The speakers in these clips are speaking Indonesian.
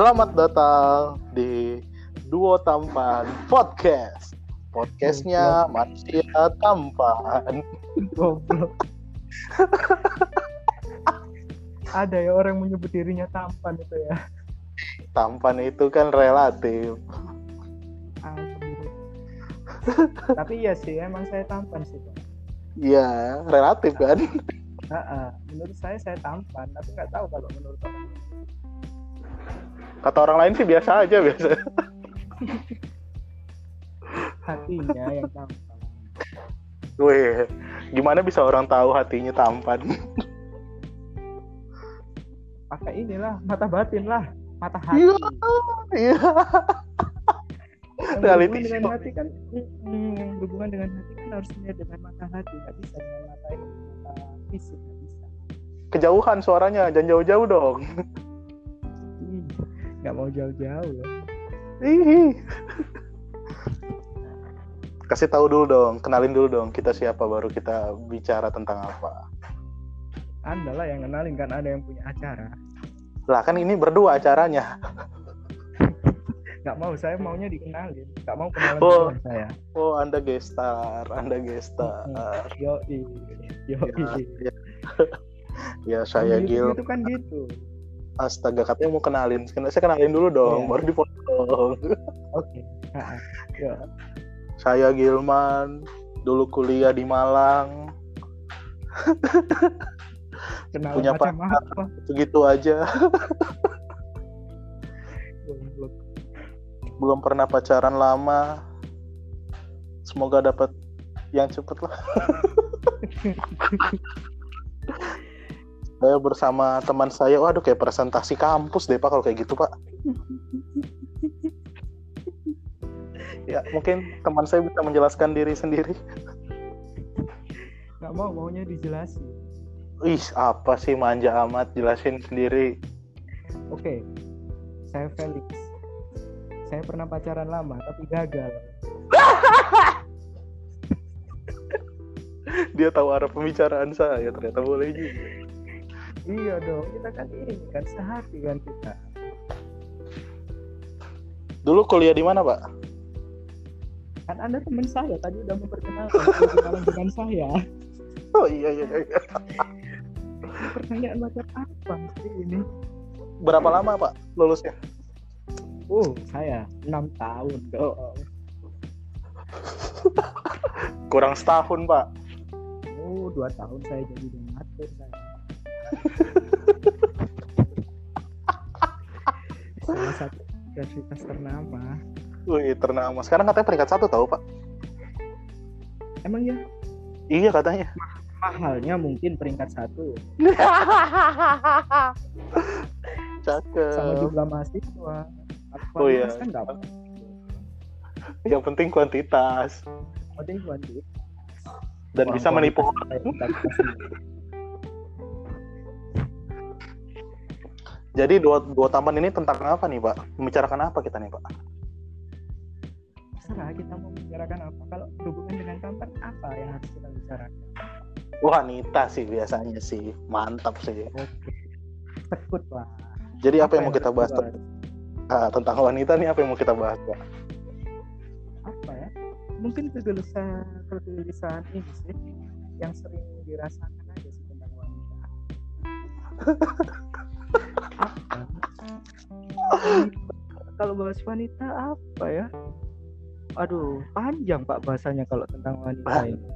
Selamat datang di Duo Tampan Podcast. Podcastnya manusia tampan. Goblok. Ada ya orang menyebut dirinya tampan itu ya. Tampan itu kan relatif. Tapi iya sih, emang saya tampan sih. Bang. Ya, relatif kan. Menurut saya saya tampan, tapi nggak tahu kalau menurut orang. Kata orang lain sih biasa aja biasa. Hatinya yang tampan. Weh, gimana bisa orang tahu hatinya tampan? Pakai inilah mata batin lah, mata hati. Iya, iya. Reality dengan hati kan, mm, yang berhubungan dengan hati kan harus melihat dengan mata hati, nggak bisa dengan mata ini, mata fisik nggak bisa. Kejauhan suaranya, jangan jauh-jauh dong. Nggak mau jauh-jauh loh. Ih. Kasih tahu dulu dong, kenalin dulu dong kita siapa baru kita bicara tentang apa. Anda lah yang kenalin kan ada yang punya acara. Lah kan ini berdua acaranya. Nggak mau, saya maunya dikenalin. Nggak mau kenalan Oh. saya. Oh, Anda gestar, Anda gestar. Yo yo Ya, ya. Ya, saya Gil. Itu kan gitu. Astaga, katanya mau kenalin. Saya kenalin dulu dong, Iya. baru dipotong. Oke. Ha-ha. Yo. Saya Gilman, dulu kuliah di Malang. Kenal Punya pacar. apa? Segitu aja. Belum pernah pacaran lama. Semoga dapat yang cepet lah. saya bersama teman saya, waduh kayak presentasi kampus deh pak kalau kayak gitu pak. ya mungkin teman saya bisa menjelaskan diri sendiri. Nggak mau, maunya dijelasin. Ih apa sih manja amat jelasin sendiri. Oke. Saya Felix. Saya pernah pacaran lama tapi gagal. Dia tahu arah pembicaraan saya ternyata boleh juga. Iya dong, kita kan ini kan sehati kan kita. Dulu kuliah di mana pak? Kan Anda teman saya tadi udah memperkenalkan dengan saya. Oh iya iya. iya. Pertanyaan macam apa sih ini? Berapa lama pak lulusnya? Oh, saya enam tahun dong. Kurang setahun pak. Oh, dua tahun saya jadi donatur saya. Salah satu universitas ternama. Wih ternama. Sekarang katanya peringkat satu tahu pak? Emang ya Iya katanya. mahalnya mungkin peringkat satu sama Cakep. jumlah mahasiswa. Oh, iya. Kan nggak apa. Yang penting kuantitas Penting kuantitas. dan Orang bisa menipu. Jadi dua dua taman ini tentang apa nih pak? Membicarakan apa kita nih pak? Terserah kita mau membicarakan apa. Kalau berhubungan dengan tampan apa yang harus kita bicarakan? Wanita sih biasanya sih mantap sih. Oke. Tekut lah. Jadi apa, yang mau kita bahas kita Ah, tentang wanita nih apa yang mau kita bahas pak? apa ya mungkin kegelisahan kegelisahan ini sih yang sering dirasakan aja sih tentang wanita apa kalau bahas wanita apa ya aduh panjang pak bahasanya kalau tentang wanita ini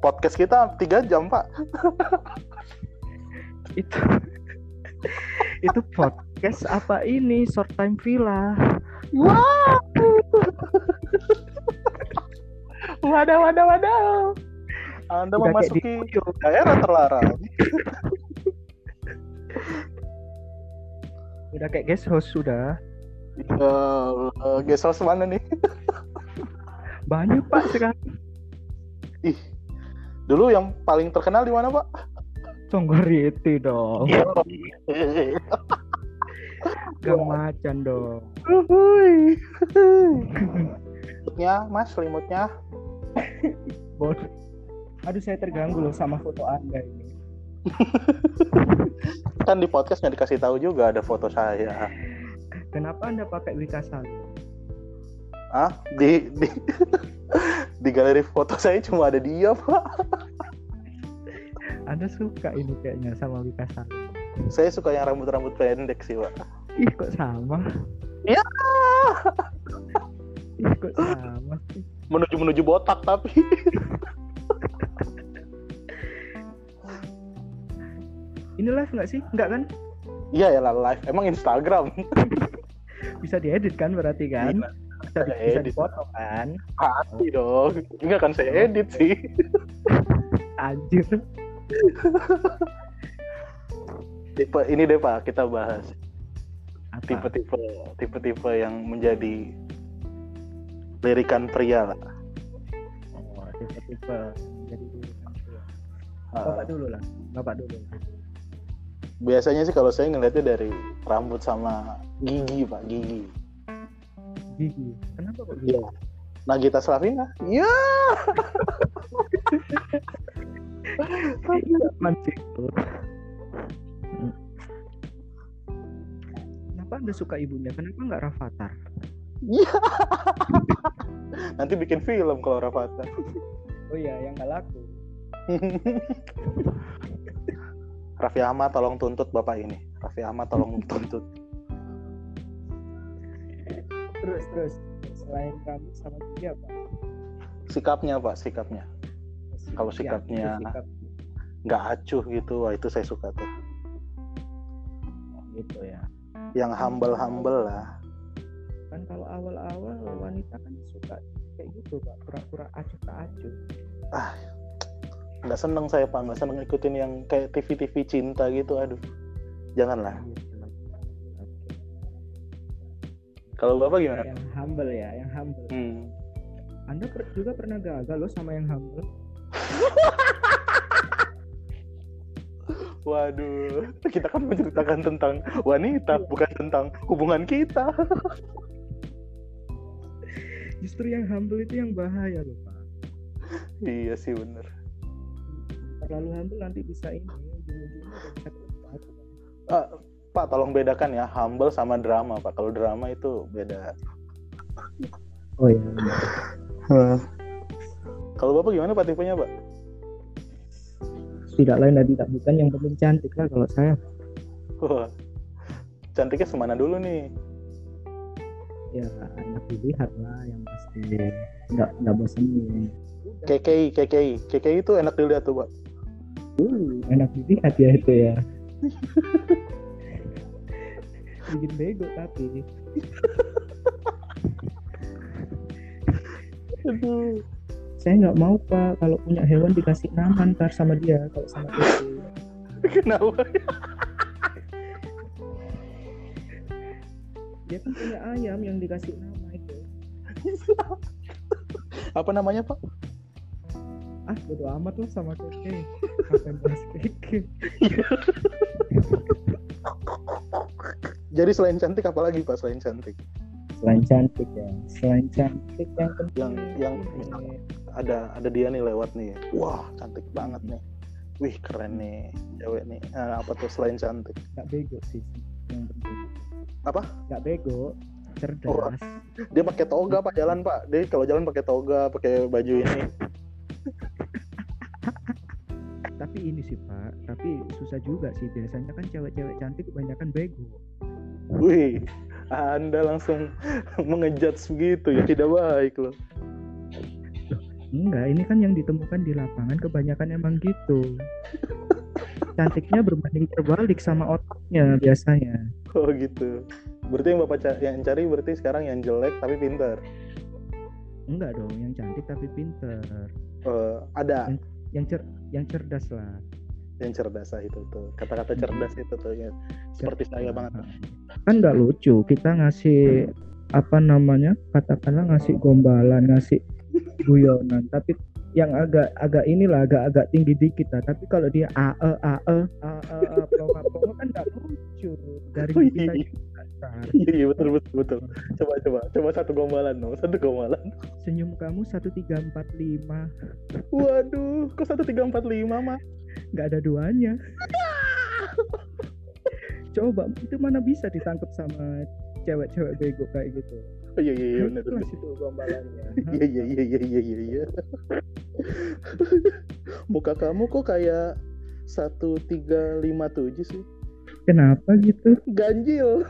Podcast kita tiga jam pak. itu itu podcast apa ini short time villa Wow. wadah wadah wadah. Anda Udah memasuki daerah terlarang. Udah kayak guest host sudah Uh, guest house mana nih? banyak pak sekarang Ih, dulu yang paling terkenal di mana pak? Songgoriti dong Iya. Gang macan dong. Selimutnya, mas, selimutnya. Bodoh. Aduh saya terganggu loh sama foto anda ini. kan di podcast nggak dikasih tahu juga ada foto saya. Kenapa Anda pakai Wika Sali? Ah, di di di galeri foto saya cuma ada dia, Pak. Anda suka ini kayaknya sama Wika Sali. Saya suka yang rambut-rambut pendek sih, Pak. Ih, kok sama? Ya, Ih, kok sama sih? menuju menuju botak tapi. Ini live nggak sih? Nggak kan? Iya ya lah live. Emang Instagram. Bisa diedit kan berarti kan? Iya, Bisa, di- bisa dipotong kan? Pasti dong. Enggak kan saya edit sih. Anjir. Tipe ini deh Pak, kita bahas tipe-tipe tipe-tipe yang menjadi lirikan pria lah. Oh, tipe-tipe jadi. Ah, Bapak dulu lah. Bapak dulu. Biasanya sih kalau saya ngelihatnya dari rambut sama gigi Pak, gigi. Gigi. Kenapa kok gigi? Iya. Nagita Slavina? Iya. Itu. Hmm. Kenapa anda suka ibunya? Kenapa nggak Rafathar? Iya. Nanti bikin film kalau Rafathar. Oh iya, yang nggak laku. Raffi Ahmad tolong tuntut bapak ini. Raffi Ahmad tolong tuntut. Terus terus selain rambut sama gigi apa? Sikapnya pak, sikapnya. Kalau Ya, sikapnya- itu sikap Nggak acuh gitu, wah itu saya suka tuh. gitu ya. Yang humble humble lah. Kan kalau awal-awal wanita kan suka kayak gitu pak, pura-pura acuh tak acuh. Nggak seneng saya pak, nggak seneng ikutin yang kayak TV TV cinta gitu. Aduh, janganlah. Oke. Kalau bapak gimana? Yang humble ya, yang humble. Hmm. Anda per- juga pernah gagal loh sama yang humble. Waduh, kita kan menceritakan tentang wanita, bukan tentang hubungan kita. Justru yang humble itu yang bahaya loh pak. iya sih bener. Terlalu humble nanti bisa ini, ujung-ujungnya bisa. Ah, Pak, tolong bedakan ya humble sama drama, Pak. Kalau drama itu beda. Oh iya. Kalau Bapak gimana Pak tipenya, Pak? Tidak lain dan tidak bukan yang penting cantik lah kalau saya. Wah, cantiknya semana dulu nih. Ya enak dilihat lah yang pasti nggak nggak bosenin. KKI, KKI. KKI itu enak dilihat tuh, Pak. Uh, enak dilihat ya itu ya. Bikin bego tapi. Aduh. Saya nggak mau pak kalau punya hewan dikasih nama ntar sama dia kalau sama kucing. Kenapa? Dia kan punya ayam yang dikasih nama itu. Apa namanya, Pak? Ah bodo amat lah sama keke. Apa yang bahas keke? Jadi selain cantik apa lagi, Pak? Selain cantik. Selain cantik ya. Selain cantik yang penting. Yang- yang- Ada ada dia nih lewat nih. Wah, cantik banget nih. Wih, keren nih. Cewek nih. Ah, apa tuh selain cantik? nggak bego sih yang penting. Apa? Nggak bego, cerdas. Oh. Dia pakai toga, Pak, jalan, Pak. Dia kalau jalan pakai toga, pakai baju ini. Tapi ini sih pak, tapi susah juga sih biasanya kan cewek-cewek cantik kebanyakan bego. Wih, Anda langsung mengejudge begitu ya, tidak baik loh. Enggak, ini kan yang ditemukan di lapangan kebanyakan emang gitu. Cantiknya berbanding terbalik sama otaknya biasanya. Oh gitu. Berarti yang Bapak ca- yang cari berarti sekarang yang jelek tapi pintar. Enggak dong, yang cantik tapi pinter, Eh, ada yang cer yang cerdas lah. yang cerdas lah itu tuh. Kata-kata cerdas itu tuh ya. Seperti saya banget. Kan nggak lucu kita ngasih apa namanya katakanlah ngasih gombalan, ngasih guyonan, tapi yang agak agak inilah agak agak tinggi dikit lah. Tapi kalau dia a e a e a e a plonga plonga kan nggak lucu dari Oh, kita iya. Iya iya, betul betul betul. Coba coba coba satu gombalan dong, satu gombalan. Senyum kamu 1345 Waduh, kok satu tiga empat lima mah? nggak ada duanya coba itu mana bisa ditangkap sama cewek-cewek bego kayak gitu Oh, iya iya iya benar. kelas itu gombalannya Iya iya iya iya iya iya iya. Muka kamu kok kayak satu tiga lima tujuh sih? Kenapa gitu? Ganjil.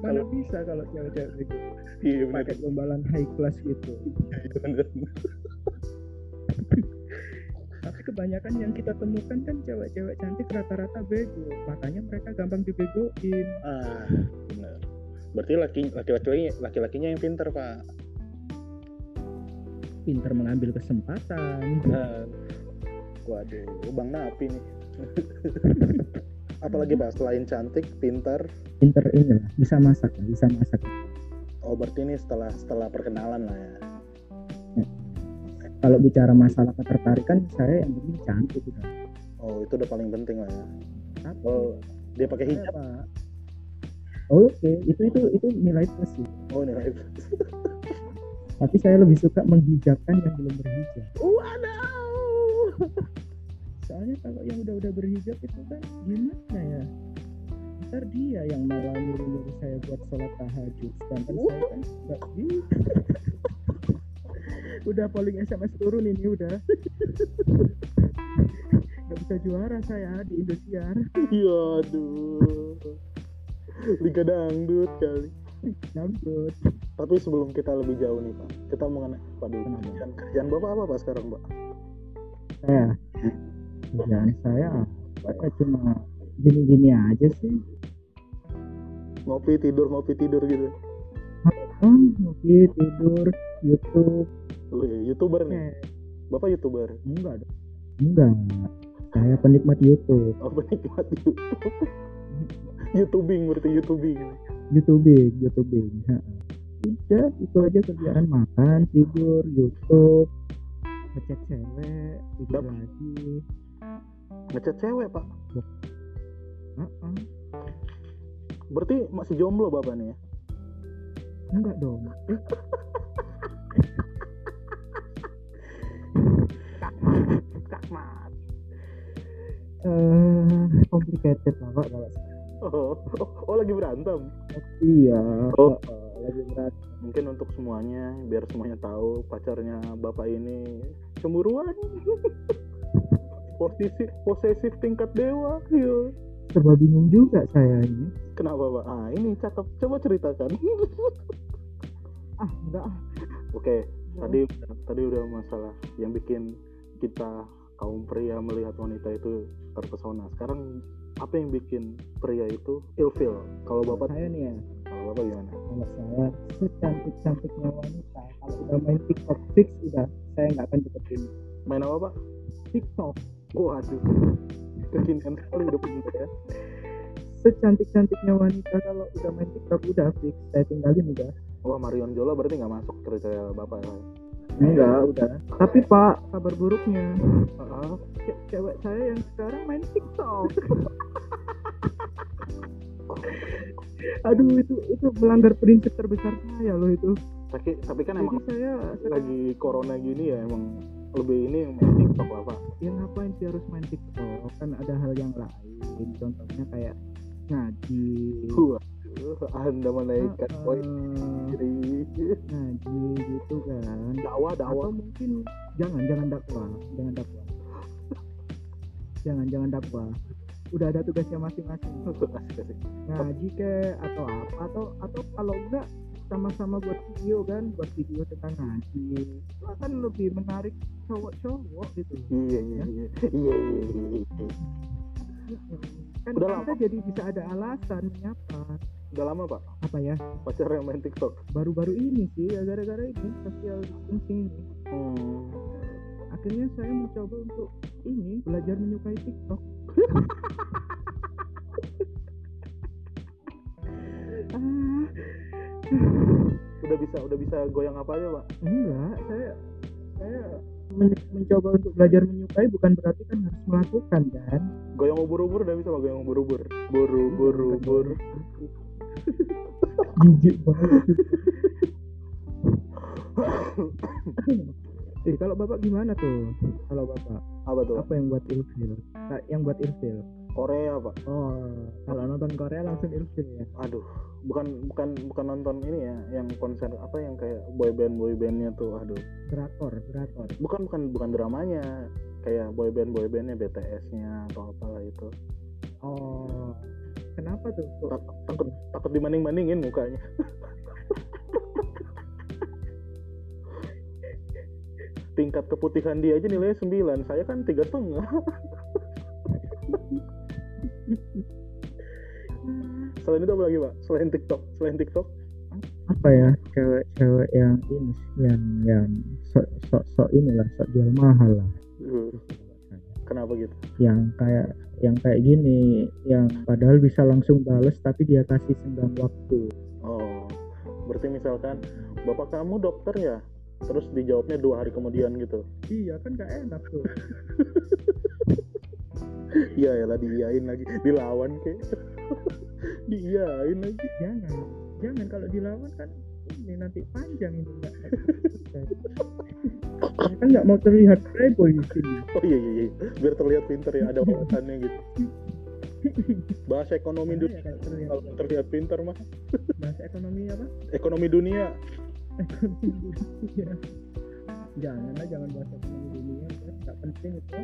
Mana bisa kalau cewek-cewek bego Iya pakai gombalan high class gitu. Iya tapi kebanyakan yang kita temukan kan cewek-cewek cantik rata-rata bego. Makanya mereka gampang dibegoin. Ah benar. Berarti laki laki-lakinya laki-lakinya yang pinter pak. Pinter mengambil kesempatan Nah, waduh, bang Napi nih. Apalagi pak selain cantik, pintar. pinter ini lah bisa masak lah, bisa masak Oh berarti ini setelah setelah perkenalan lah ya. kalau bicara masalah ketertarikan saya yang penting cantik udah Oh itu udah paling penting lah ya. tapi Oh dia pakai saya, hijab. Oh, oke itu itu itu nilai plus sih Oh nilai. tapi saya lebih suka menghijabkan yang belum berhijab. Waduh. soalnya kalau yang udah udah berhijab itu kan gimana ya? Ntar dia yang malah nyuruh nyuruh saya buat sholat tahajud. Sedangkan saya kan nggak bisa. Udah polling SMS turun ini udah. Nggak bisa juara saya di Indosiar. Ya aduh. Liga dangdut kali. Dangdut Tapi sebelum kita lebih jauh nih pak, kita mengenai Pak dulu. Kenapa? Kerjaan, kerjaan bapak apa pak sekarang pak? saya kerjaan saya apa cuma gini-gini aja sih Ngopi tidur ngopi tidur gitu. oh ngopi tidur YouTube Oh, iya, youtuber nih. Bapak youtuber. enggak dong enggak saya penikmat YouTube Oh penikmat YouTube. YouTubing berarti YouTubing. YouTubing, YouTubing. Udah, itu aja kerjaan makan, tidur, YouTube, ngechat cewek, tidur Dap- lagi. Ngechat cewek pak. Heeh. Berarti masih jomblo bapak nih ya? Enggak dong. Eh. Kakmat. Eh, complicated lah Pak kalau saya. Oh, oh, oh, lagi berantem. Iya. Oh. lagi berat. Mungkin untuk semuanya, biar semuanya tahu pacarnya bapak ini cemburuan. Posisi posesif tingkat dewa. Iya. Serba bingung juga saya ini. Kenapa pak? Ah ini cakep. Coba ceritakan. Ah, enggak. Oke, tadi tadi udah masalah yang bikin kita kaum pria melihat wanita itu terpesona. Sekarang apa yang bikin pria itu ilfeel? Kalau bapak, saya nih ya, kalau bapak gimana? kalau saya secantik cantiknya wanita, kalau udah main TikTok fix udah saya nggak akan deketin Main apa pak? TikTok. Waduh, kekinian sekali udah punya ya. secantik cantiknya wanita kalau udah main TikTok udah fix saya tinggalin udah Wah Marion Jola berarti nggak masuk kriteria bapak ya? Enggak udah. Tapi pak kabar buruknya. Ce- cewek saya yang sekarang main TikTok. Aduh itu itu melanggar prinsip terbesar saya loh itu. Tapi tapi kan jadi emang saya lagi corona gini ya emang lebih ini main TikTok lah pak. ya ngapain sih harus main TikTok? Kan ada hal yang lain. Contohnya kayak ngaji anda menaikkan Heeh, poin diri. ngaji gitu kan. Dakwah dakwah. atau mungkin jangan jangan dakwah jangan dakwah. Jangan jangan dakwah. Udah ada tugasnya masing-masing. Ngaji ke atau apa? Atau atau kalau enggak sama-sama buat video kan buat video tentang ngaji. Itu akan lebih menarik cowok-cowok gitu. Iya iya iya. Iya iya. iya. kan Udah kita jadi bisa ada alasan menyapa Udah lama pak apa ya pacar yang main TikTok. baru-baru ini sih ya gara-gara ini sosial distancing ini Hmm. akhirnya saya mencoba untuk ini belajar menyukai TikTok ah Udah bisa udah bisa goyang apa aja pak? enggak saya saya men- mencoba untuk belajar menyukai bukan berarti kan harus melakukan kan Goyang ubur-ubur udah bisa pak goyang ubur-ubur. Buru buru buru. Jijik banget Eh, kalau bapak gimana tuh? Kalau bapak apa tuh apa yang buat ilfil? Nah, yang buat ilfil? Korea pak Oh, kalau nonton Korea langsung ilfil ya? aduh bukan bukan bukan nonton ini ya yang konser apa yang kayak boy band boy bandnya tuh aduh Drakor, drakor. bukan bukan bukan dramanya kayak boy band boy bandnya BTS-nya atau apalah itu Oh, kenapa tuh? Tak- takut takut dibanding bandingin mukanya. Tingkat keputihan dia aja nilainya 9 saya kan tiga setengah. Selain itu apa lagi pak? Selain TikTok. Selain TikTok? Apa ya? Cewek-cewek yang ini yang yang sok sok sok inilah sok jual mahal lah. Uh, kenapa gitu? Yang kayak yang kayak gini yang padahal bisa langsung bales tapi dia kasih senggang waktu. Oh berarti misalkan bapak kamu dokter ya? Terus dijawabnya dua hari kemudian gitu? Iya kan gak enak tuh. Iya ya lah diiyain lagi. Dilawan kayak diiyain lagi. Jangan jangan kalau dilawan kan ini nanti panjang ini nggak Saya kan nggak mau terlihat playboy di sini. Oh iya iya, iya. biar terlihat pinter ya ada wawasannya gitu. Bahasa ekonomi Makanya dunia. kalau terlihat? Kalau terlihat pinter mah bahasa ekonomi apa? Ekonomi dunia. Ekonomi dunia. Jangan lah jangan bahas ekonomi dunia. Ya. nggak penting itu.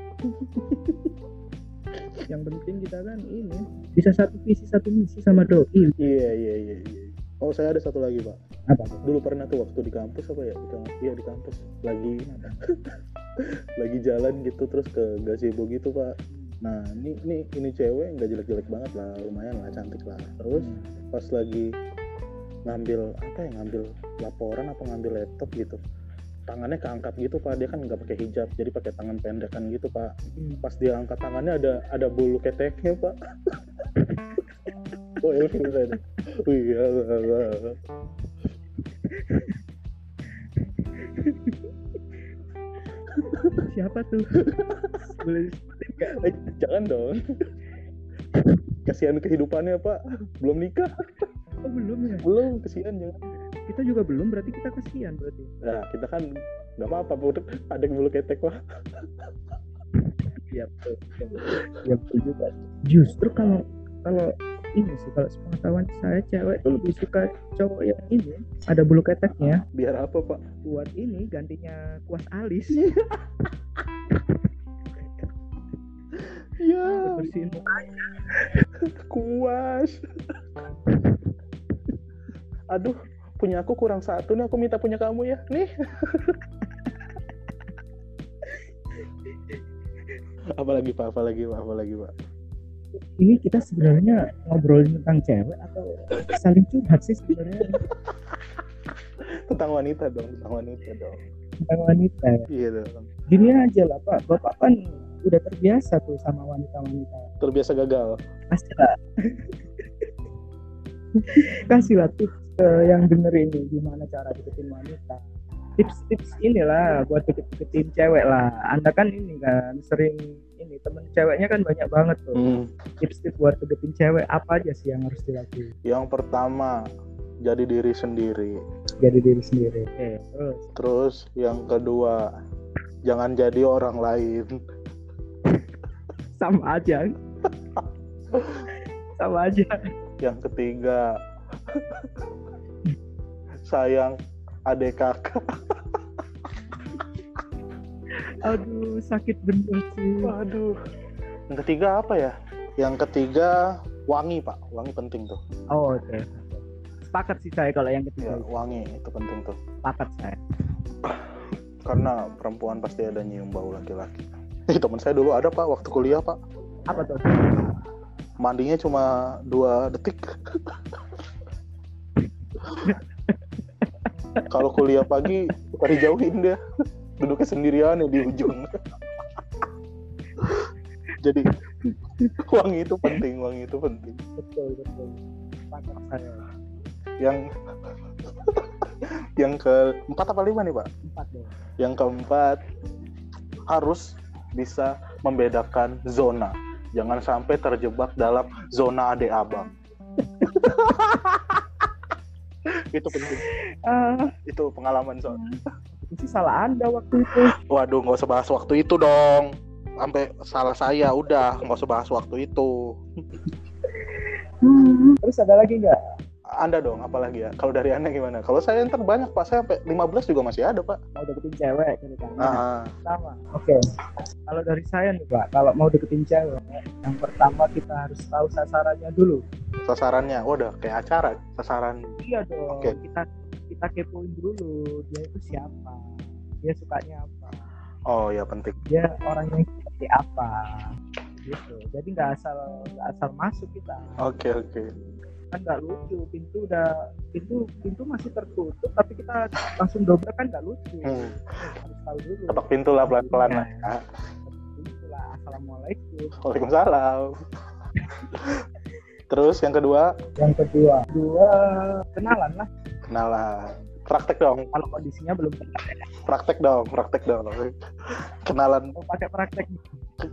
Yang penting kita kan ini bisa satu visi satu misi sama doi. Iya iya iya iya. Oh saya ada satu lagi pak apa? Dulu pernah tuh waktu di kampus apa ya? Di kampus iya di kampus. Lagi lagi jalan gitu terus ke gazebo gitu pak. Nah ini ini ini cewek nggak jelek-jelek banget lah. Lumayan lah cantik lah. Terus pas lagi ngambil apa ya ngambil laporan apa ngambil laptop gitu tangannya keangkat gitu pak. Dia kan nggak pakai hijab jadi pakai tangan pendekan gitu pak. Hmm. pas dia angkat tangannya ada ada bulu keteknya pak. Oh saya deh. Wih, ya, ya, ya. Siapa tuh? Boleh disebutin? Eh, jangan dong. Kasihan kehidupannya pak. Belum nikah. Oh belum ya? Belum kasihan jangan. Kita juga belum berarti kita kasihan berarti. Nah kita kan nggak apa-apa ada yang bulu ketek betul. Iya betul juga. Justru kalau kalau ini sih kalau sepengetahuan saya cewek tuh lebih suka cowok yang ini. Ada bulu keteknya. Biar apa pak? Buat ini gantinya kuas alis. Ya. Buat bersihin mukanya. kuas. Aduh punya aku kurang satu nih aku minta punya kamu ya. Nih. Apalagi pak? Apalagi pak? Apalagi pak Ini kita sebenarnya ngobrolin tentang cewek atau saling curhat sih sebenarnya tentang wanita dong tentang wanita dong tentang wanita. ya. iya dong Gini aja lah Pak, Bapak kan udah terbiasa tuh sama wanita-wanita. terbiasa gagal Kasihlah. Kasihlah tips ke yang denger ini gimana cara deketin wanita. Tips-tips inilah buat deket-deketin cewek lah. Anda kan ini kan sering ini temen ceweknya kan banyak banget tuh. Hmm. Tips-tips buat deketin cewek apa aja sih yang harus dilakuin? yang pertama jadi diri sendiri Jadi diri sendiri. Oke, terus terus yang kedua jangan jadi orang lain sama aja. sama aja. yang ketiga sayang adik kakak Aduh, sakit bener sih. waduh yang ketiga apa ya yang ketiga wangi pak wangi penting tuh Oh, oke. Sepakat sih saya kalau yang ketiga. ya wangi itu penting tuh Sepakat saya. karena perempuan pasti ada nyium bau laki-laki Ih, teman saya dulu ada pak waktu kuliah pak Apa tuh? mandinya cuma dua detik kalau kuliah pagi suka dijauhin dia duduknya sendirian ya di ujung. Jadi wangi itu penting wangi itu penting. Betul, betul. Yang yang keempat apa lima nih pak? Empat deh. yang keempat harus bisa membedakan zona. Jangan sampai terjebak dalam zona ade abang. Itu penting. Ah, itu pengalaman soal itu salah anda waktu itu. Waduh nggak usah bahas waktu itu dong. Sampai salah saya udah. Nggak usah bahas waktu itu. Terus ada lagi nggak? Anda dong apalagi ya? Kalau dari anda gimana? Kalau saya ntar banyak pak saya sampai 15 juga masih ada pak. Mau deketin cewek ceritanya. Ah, sama. Oke. Kalau dari saya nih pak kalau mau deketin cewek yang pertama kita harus tahu sasarannya dulu. Sasarannya? Waduh kayak acara sasaran. Iya dong. Oke. kita kita kepoin dulu dia itu siapa? Dia sukanya apa? Oh ya penting. Dia orangnya seperti apa? Gitu. Jadi nggak asal nggak asal masuk kita. Oke oke. Kan nggak lucu pintu udah pintu pintu masih tertutup tapi kita langsung dobrak kan nggak lucu. Hmm. harus tahu dulu. Ketok pintu lah pelan pelan Iya. lah ya. Itulah, assalamualaikum. Waalaikumsalam. Terus yang kedua? Yang kedua. Dua kenalan lah kenalan. Praktek dong. Kalau kondisinya belum kenal praktek dong praktek dong. Kenalan. Mau pakai praktek?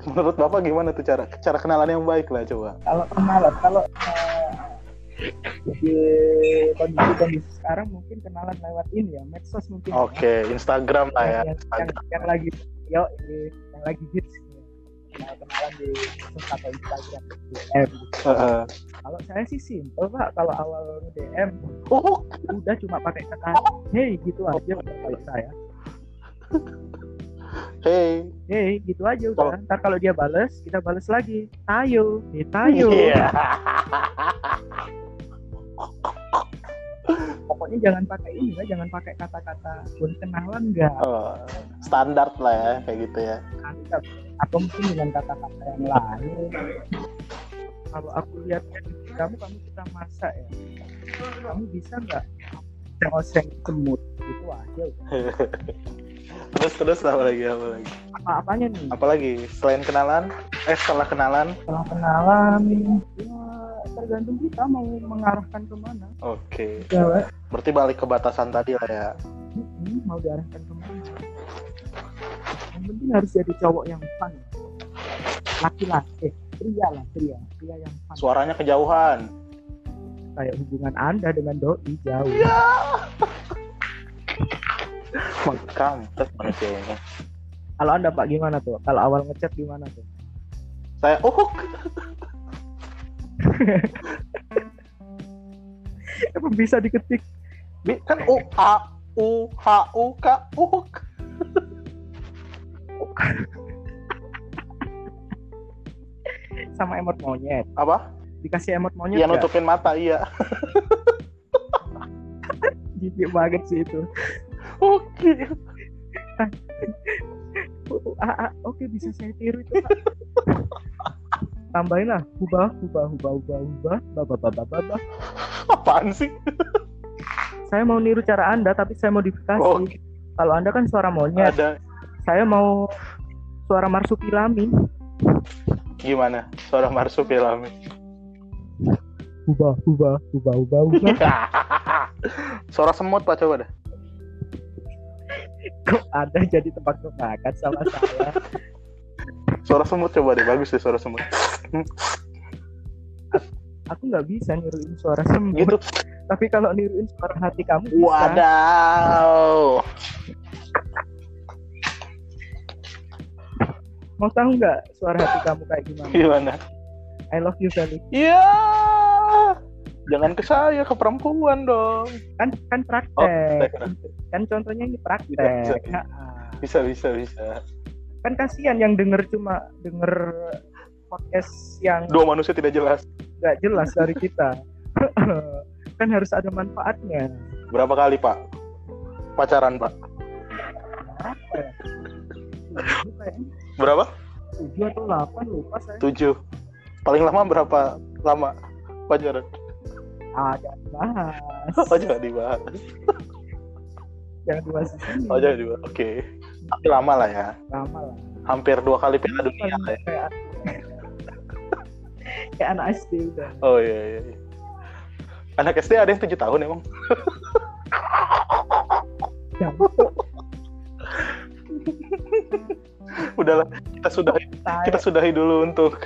Menurut bapak gimana tuh cara cara kenalan yang baik lah coba? Kalau kenalan kalau eh, di kondisi-kondisi sekarang mungkin kenalan lewat ini ya medsos mungkin ya. oke Instagram lah ya. Yang, yang, yang, yang lagi yo ini, yang lagi hits kenalan di medsos atau Instagram DM. Heeh. kalau saya sih simple pak. Kalau awal DM oh udah cuma pakai kata hey gitu aja kalau saya. Hey. Hey gitu aja udah. Ntar kalau dia bales kita bales lagi. Tayo. Hey, tayo. Iya. pokoknya jangan pakai ini lah jangan pakai kata-kata pun kenalan enggak Oh, standar lah ya kayak gitu ya atau mungkin dengan kata-kata yang lain. Kalau aku lihat kamu kamu kita masak ya. Kamu bisa nggak oseng semut itu aja? Terus terus apa lagi apa lagi? Apa apanya nih? Apa lagi selain kenalan? Eh setelah kenalan? Setelah kenalan ya tergantung kita mau mengarahkan ke mana. Oke. Cewek berarti balik ke batasan tadi lah ya. Mau diarahkan ke mana yang penting harus jadi cowok yang fun. Laki-laki. Eh pria lah pria. Pria yang fun. Suaranya kejauhan. Kayak hubungan anda dengan doi jauh. Mengkam terus manusianya kalau anda pak gimana tuh? Kalau awal ngechat gimana tuh? Saya oh Emang bisa diketik? Kan u a u h u k u sama emot monyet. Apa? Dikasih emot monyet iya nggak? nutupin mata iya. Jijik banget sih itu. Oke. Oh, ah, ah, oke bisa saya tiru itu tambahin lah hubah hubah hubah hubah hubah. Babah babah babah apaan sih? Saya mau niru cara anda tapi saya modifikasi kalau anda kan suara monyet. Ada saya mau suara marsupilami gimana? Suara marsupilami hubah hubah hubah hubah hubah suara semut pak coba dah kok anda jadi tebak-tebakan sama saya? Suara semut coba deh bagus deh suara semut. Aku nggak bisa niruin suara semut. Gitu. Tapi kalau niruin suara hati kamu bisa. wadaw mau tahu nggak suara hati kamu kayak gimana? Gimana? I love you Felix iya. Jangan ke saya ke perempuan dong. Kan kan Oh, praktek praktek. kan contohnya ini Bisa, praktek bisa. Bisa bisa bisa. Kan kasihan yang denger cuma denger podcast yang dua manusia tidak jelas. nggak jelas dari kita. Kan harus ada manfaatnya. Berapa kali pak? Pacaran pak? Apa ya berapa? Tujuh atau delapan lupa saya. Tujuh. Paling lama berapa lama pacaran ada bahas oh jangan dibahas. Jangan dibahas oh jangan dibahas. Oke. Tapi lama lah ya. Lama lah. Hampir dua kali piala dunia lah ya. kayak kayak anak SD udah. Oh iya iya iya. anak SD ada yang tujuh tahun emang. Jangan. Udahlah kita sudah Saya- kita sudahi dulu untuk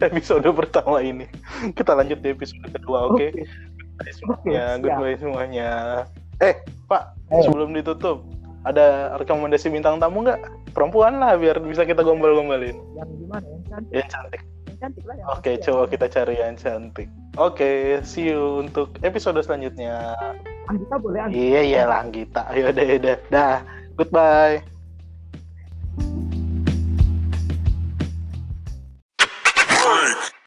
episode pertama ini kita lanjut di episode kedua oke Oke. semuanya, siap. goodbye semuanya. Eh, Pak, Eh. sebelum ditutup, ada rekomendasi bintang tamu nggak? Perempuan lah, biar bisa kita gombal-gombalin. Yang gimana? Yang cantik. Yang cantik. Yang cantik lah yang Oke, ya. coba kita cari yang cantik. Oke, see you untuk episode selanjutnya. Anggita boleh Anggita. Iya, iya lah, Anggita. Yaudah, yaudah. Dah, goodbye.